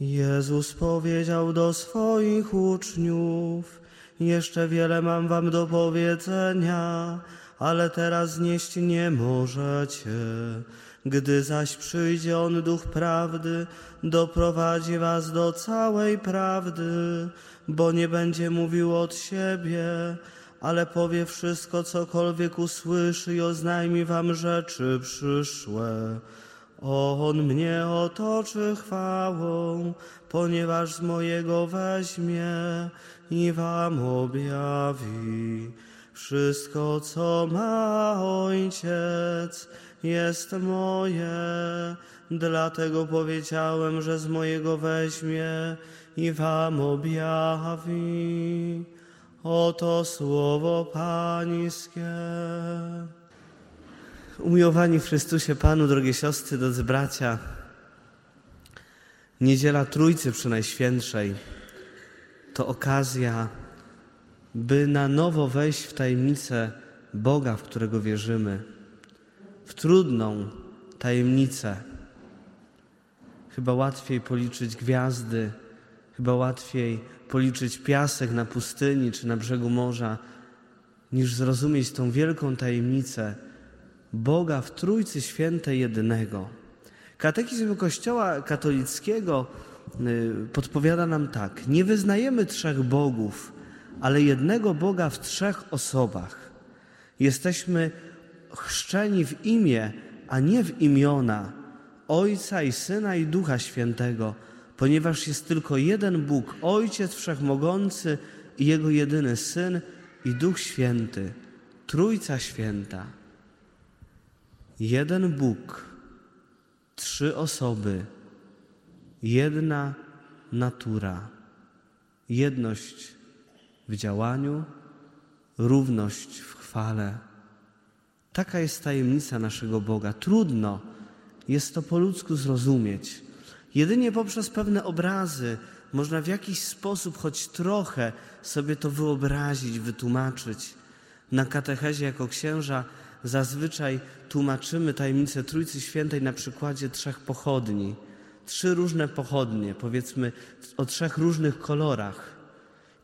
Jezus powiedział do swoich uczniów: Jeszcze wiele mam wam do powiedzenia, ale teraz znieść nie możecie. Gdy zaś przyjdzie On, Duch Prawdy, doprowadzi was do całej prawdy, bo nie będzie mówił od siebie, ale powie wszystko, cokolwiek usłyszy i oznajmi wam rzeczy przyszłe. On mnie otoczy chwałą, ponieważ z mojego weźmie i wam objawi. Wszystko, co ma ojciec, jest moje. Dlatego powiedziałem, że z mojego weźmie i wam objawi. Oto słowo Pańskie. Umiłowani w Chrystusie Panu, drogie siostry, drodzy bracia, Niedziela Trójcy Przynajświętszej to okazja, by na nowo wejść w tajemnicę Boga, w którego wierzymy, w trudną tajemnicę. Chyba łatwiej policzyć gwiazdy, chyba łatwiej policzyć piasek na pustyni czy na brzegu morza, niż zrozumieć tą wielką tajemnicę Boga w Trójcy Świętej Jedynego. Katechizm Kościoła katolickiego y, podpowiada nam tak: Nie wyznajemy trzech bogów, ale jednego Boga w trzech osobach. Jesteśmy chrzczeni w imię, a nie w imiona Ojca i Syna i Ducha Świętego, ponieważ jest tylko jeden Bóg, Ojciec Wszechmogący i Jego jedyny Syn i Duch Święty, Trójca Święta. Jeden Bóg, trzy osoby, jedna natura, jedność w działaniu, równość w chwale. Taka jest tajemnica naszego Boga. Trudno jest to po ludzku zrozumieć. Jedynie poprzez pewne obrazy można w jakiś sposób, choć trochę, sobie to wyobrazić, wytłumaczyć. Na katechezie jako księża zazwyczaj tłumaczymy tajemnicę Trójcy Świętej na przykładzie trzech pochodni. Trzy różne pochodnie, powiedzmy o trzech różnych kolorach.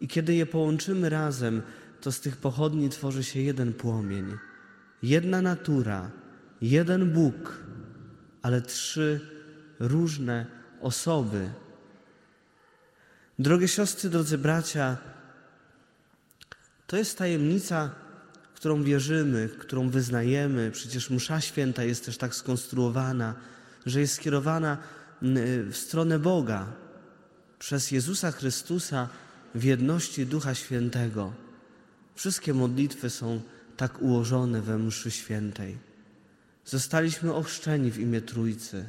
I kiedy je połączymy razem, to z tych pochodni tworzy się jeden płomień, jedna natura, jeden Bóg, ale trzy różne osoby. Drogie siostry, drodzy bracia, to jest tajemnica, którą wierzymy, którą wyznajemy. Przecież msza święta jest też tak skonstruowana, że jest skierowana w stronę Boga przez Jezusa Chrystusa w jedności Ducha Świętego. Wszystkie modlitwy są tak ułożone we mszy świętej. Zostaliśmy ochrzczeni w imię Trójcy,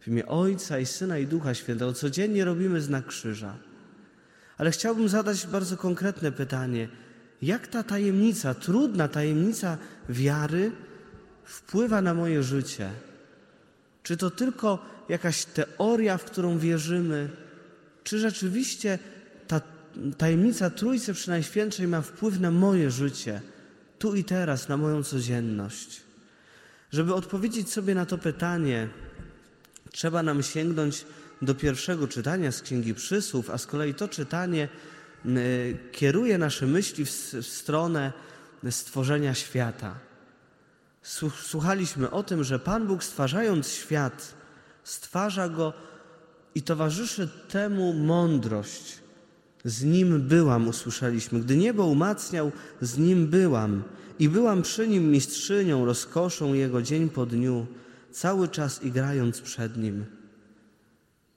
w imię Ojca i Syna i Ducha Świętego. Codziennie robimy znak krzyża. Ale chciałbym zadać bardzo konkretne pytanie. Jak ta tajemnica, trudna tajemnica wiary wpływa na moje życie? Czy to tylko jakaś teoria, w którą wierzymy? Czy rzeczywiście ta tajemnica Trójcy Przynajświętszej ma wpływ na moje życie, tu i teraz, na moją codzienność? Żeby odpowiedzieć sobie na to pytanie, trzeba nam sięgnąć do pierwszego czytania z Księgi Przysłów, a z kolei to czytanie kieruje nasze myśli w, stronę stworzenia świata. Słuchaliśmy o tym, że Pan Bóg stwarzając świat, stwarza go i towarzyszy temu mądrość. Z nim byłam, usłyszeliśmy. Gdy niebo umacniał, z nim byłam. I byłam przy nim mistrzynią, rozkoszą jego dzień po dniu, cały czas igrając przed nim.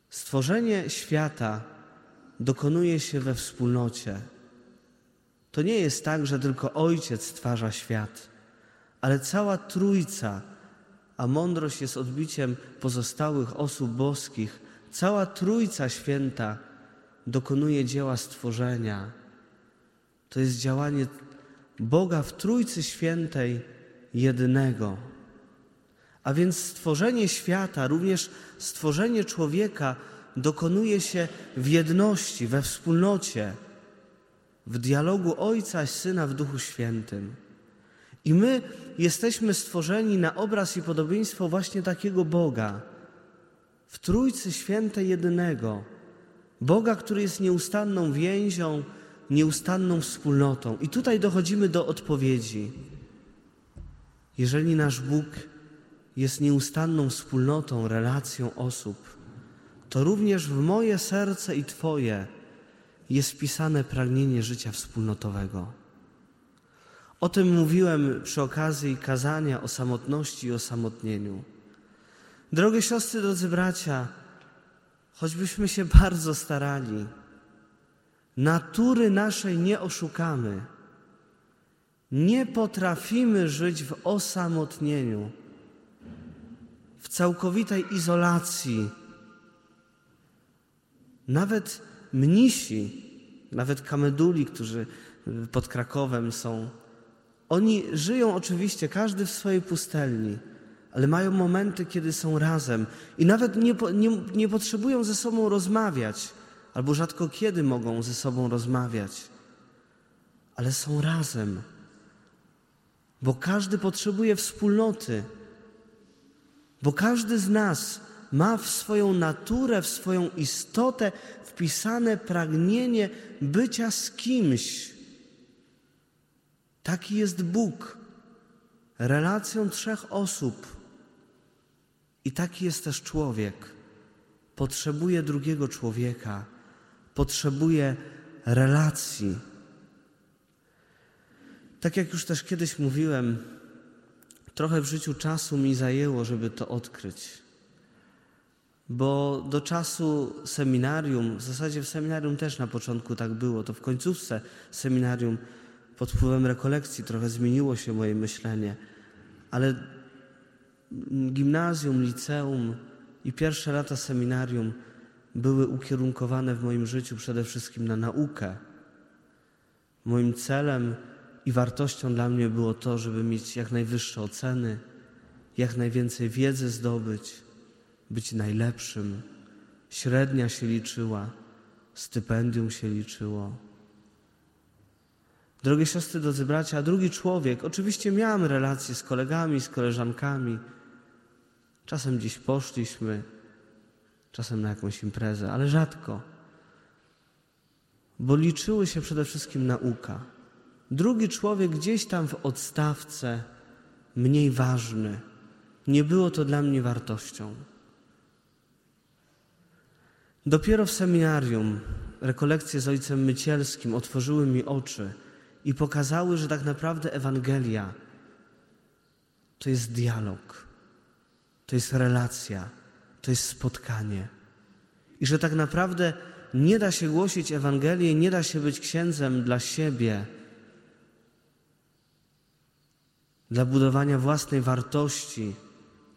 Stworzenie świata dokonuje się we wspólnocie. To nie jest tak, że tylko Ojciec stwarza świat, ale cała Trójca, a mądrość jest odbiciem pozostałych osób boskich, cała Trójca Święta dokonuje dzieła stworzenia. To jest działanie Boga w Trójcy Świętej jednego. A więc stworzenie świata, również stworzenie człowieka dokonuje się w jedności, we wspólnocie, w dialogu Ojca i Syna w Duchu Świętym. I my jesteśmy stworzeni na obraz i podobieństwo właśnie takiego Boga, w Trójcy Świętej jedynego, Boga, który jest nieustanną więzią, nieustanną wspólnotą. I tutaj dochodzimy do odpowiedzi. Jeżeli nasz Bóg jest nieustanną wspólnotą, relacją osób, to również w moje serce i Twoje jest wpisane pragnienie życia wspólnotowego. O tym mówiłem przy okazji kazania o samotności i osamotnieniu. Drogie siostry, drodzy bracia, choćbyśmy się bardzo starali, natury naszej nie oszukamy. Nie potrafimy żyć w osamotnieniu, w całkowitej izolacji. Nawet mnisi, nawet kameduli, którzy pod Krakowem są, oni żyją oczywiście, każdy w swojej pustelni, ale mają momenty, kiedy są razem i nawet nie, nie, nie potrzebują ze sobą rozmawiać, albo rzadko kiedy mogą ze sobą rozmawiać, ale są razem, bo każdy potrzebuje wspólnoty, bo każdy z nas ma w swoją naturę, w swoją istotę wpisane pragnienie bycia z kimś. Taki jest Bóg, relacją trzech osób. I taki jest też człowiek. Potrzebuje drugiego człowieka, potrzebuje relacji. Tak jak już też kiedyś mówiłem, trochę w życiu czasu mi zajęło, żeby to odkryć. Bo do czasu seminarium, w zasadzie w seminarium też na początku tak było, to w końcówce seminarium pod wpływem rekolekcji trochę zmieniło się moje myślenie, ale gimnazjum, liceum i pierwsze lata seminarium były ukierunkowane w moim życiu przede wszystkim na naukę. Moim celem i wartością dla mnie było to, żeby mieć jak najwyższe oceny, jak najwięcej wiedzy zdobyć, być najlepszym. Średnia się liczyła, stypendium się liczyło. Drogie siostry, drodzy bracia, drugi człowiek, oczywiście miałem relacje z kolegami, z koleżankami, Czasem gdzieś poszliśmy, czasem na jakąś imprezę, ale rzadko. Bo liczyły się przede wszystkim nauka. Drugi człowiek gdzieś tam w odstawce, mniej ważny. Nie było to dla mnie wartością. Dopiero w seminarium rekolekcje z ojcem Mycielskim otworzyły mi oczy i pokazały, że tak naprawdę Ewangelia to jest dialog to jest relacja, to jest spotkanie. I że tak naprawdę nie da się głosić Ewangelii, nie da się być księdzem dla siebie, dla budowania własnej wartości,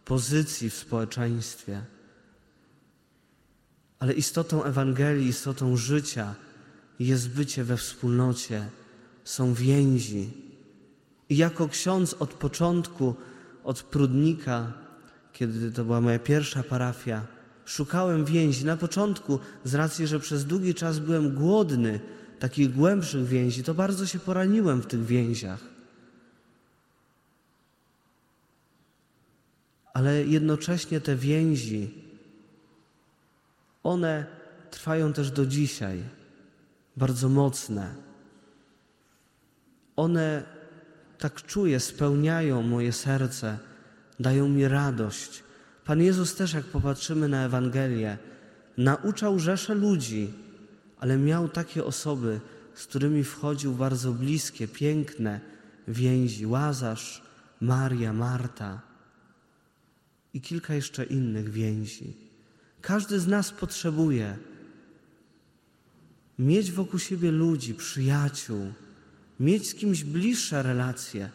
pozycji w społeczeństwie. Ale istotą Ewangelii, istotą życia jest bycie we wspólnocie, są więzi. I jako ksiądz od początku, od prudnika, kiedy to była moja pierwsza parafia, szukałem więzi. Na początku, z racji, że przez długi czas byłem głodny takich głębszych więzi, to bardzo się poraniłem w tych więziach. Ale jednocześnie te więzi, one trwają też do dzisiaj, bardzo mocne. One, tak czuję, spełniają moje serce dają mi radość. Pan Jezus też, jak popatrzymy na Ewangelię, nauczał rzesze ludzi, ale miał takie osoby, z którymi wchodził bardzo bliskie, piękne więzi. Łazarz, Maria, Marta i kilka jeszcze innych więzi. Każdy z nas potrzebuje mieć wokół siebie ludzi, przyjaciół, mieć z kimś bliższe relacje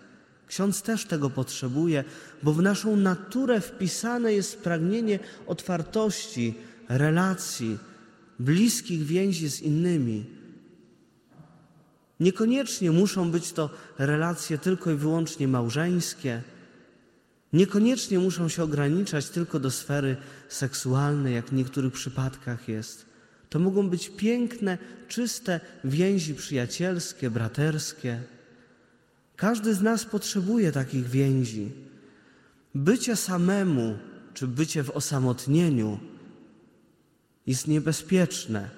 Ksiądz też tego potrzebuje, bo w naszą naturę wpisane jest pragnienie otwartości, relacji, bliskich więzi z innymi. Niekoniecznie muszą być to relacje tylko i wyłącznie małżeńskie, niekoniecznie muszą się ograniczać tylko do sfery seksualnej, jak w niektórych przypadkach jest. To mogą być piękne, czyste więzi przyjacielskie, braterskie. Każdy z nas potrzebuje takich więzi. Bycie samemu, czy bycie w osamotnieniu jest niebezpieczne.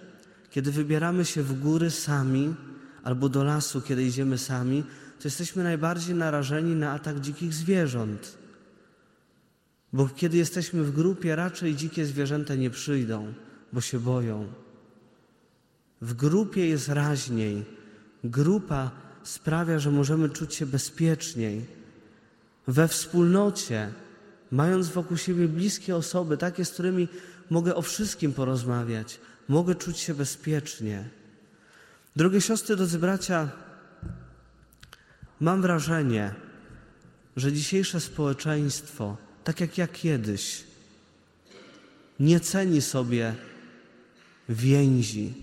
Kiedy wybieramy się w góry sami albo do lasu, kiedy idziemy sami, to jesteśmy najbardziej narażeni na atak dzikich zwierząt. Bo kiedy jesteśmy w grupie, raczej dzikie zwierzęta nie przyjdą, bo się boją. W grupie jest raźniej. Grupa sprawia, że możemy czuć się bezpieczniej. We wspólnocie, mając wokół siebie bliskie osoby, takie, z którymi mogę o wszystkim porozmawiać, mogę czuć się bezpiecznie. Drogie siostry, drodzy bracia, mam wrażenie, że dzisiejsze społeczeństwo, tak jak ja kiedyś, nie ceni sobie więzi.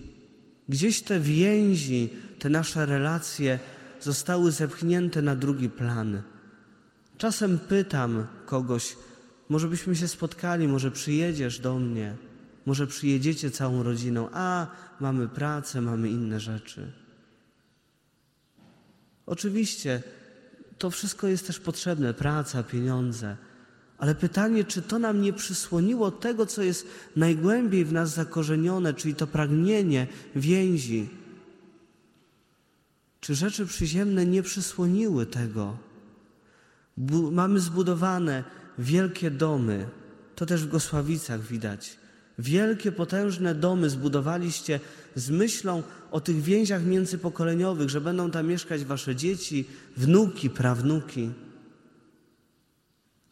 Gdzieś te więzi, te nasze relacje zostały zepchnięte na drugi plan. Czasem pytam kogoś, może byśmy się spotkali, może przyjedziesz do mnie, może przyjedziecie całą rodziną, a mamy pracę, mamy inne rzeczy. Oczywiście to wszystko jest też potrzebne praca, pieniądze ale pytanie, czy to nam nie przysłoniło tego, co jest najgłębiej w nas zakorzenione, czyli to pragnienie więzi. Czy rzeczy przyziemne nie przysłoniły tego? Bu mamy zbudowane wielkie domy, to też w Gosławicach widać. Wielkie, potężne domy zbudowaliście z myślą o tych więziach międzypokoleniowych, że będą tam mieszkać wasze dzieci, wnuki, prawnuki.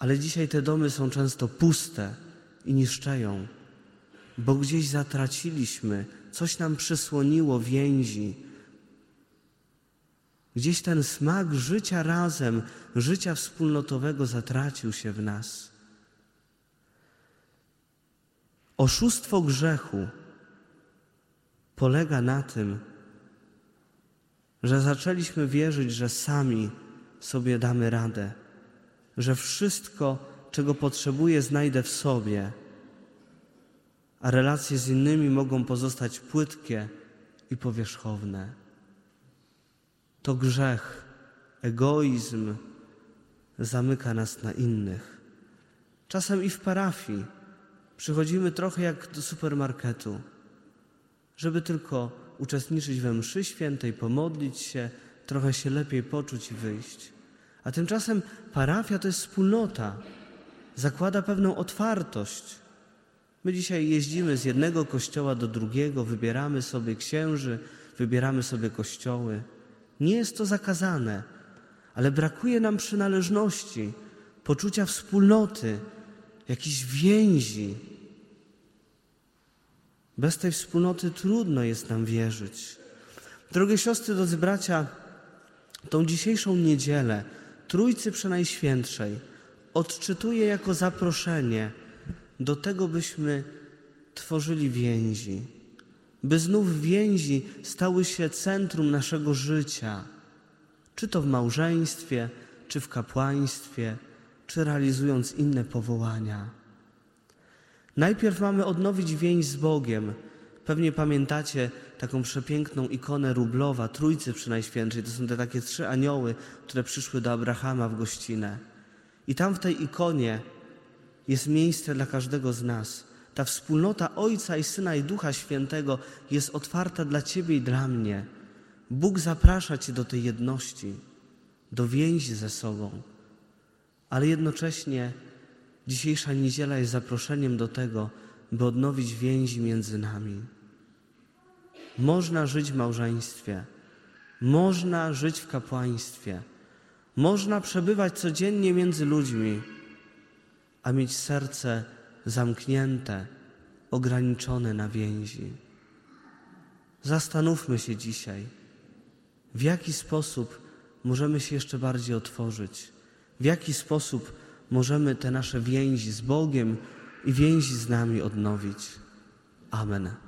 Ale dzisiaj te domy są często puste i niszczeją, bo gdzieś zatraciliśmy, coś nam przysłoniło więzi. Gdzieś ten smak życia razem, życia wspólnotowego zatracił się w nas. Oszustwo grzechu polega na tym, że zaczęliśmy wierzyć, że sami sobie damy radę że wszystko, czego potrzebuję, znajdę w sobie, a relacje z innymi mogą pozostać płytkie i powierzchowne. To grzech, egoizm zamyka nas na innych. Czasem i w parafii przychodzimy trochę jak do supermarketu, żeby tylko uczestniczyć we mszy świętej, pomodlić się, trochę się lepiej poczuć i wyjść. A tymczasem parafia to jest wspólnota, zakłada pewną otwartość. My dzisiaj jeździmy z jednego kościoła do drugiego, wybieramy sobie księży, wybieramy sobie kościoły. Nie jest to zakazane, ale brakuje nam przynależności, poczucia wspólnoty, jakiejś więzi. Bez tej wspólnoty trudno jest nam wierzyć. Drogie siostry, drodzy bracia, tą dzisiejszą niedzielę Trójcy Przenajświętszej odczytuję jako zaproszenie do tego, byśmy tworzyli więzi, by znów więzi stały się centrum naszego życia, czy to w małżeństwie, czy w kapłaństwie, czy realizując inne powołania. Najpierw mamy odnowić więź z Bogiem. Pewnie pamiętacie taką przepiękną ikonę Rublowa, Trójcy Przynajświętszej. To są te takie trzy anioły, które przyszły do Abrahama w gościnę. I tam w tej ikonie jest miejsce dla każdego z nas. Ta wspólnota Ojca i Syna i Ducha Świętego jest otwarta dla Ciebie i dla mnie. Bóg zaprasza Cię do tej jedności, do więzi ze sobą, ale jednocześnie dzisiejsza niedziela jest zaproszeniem do tego, by odnowić więzi między nami. Można żyć w małżeństwie, można żyć w kapłaństwie, można przebywać codziennie między ludźmi, a mieć serce zamknięte, ograniczone na więzi. Zastanówmy się dzisiaj, w jaki sposób możemy się jeszcze bardziej otworzyć, w jaki sposób możemy te nasze więzi z Bogiem i więzi z nami odnowić. Amen.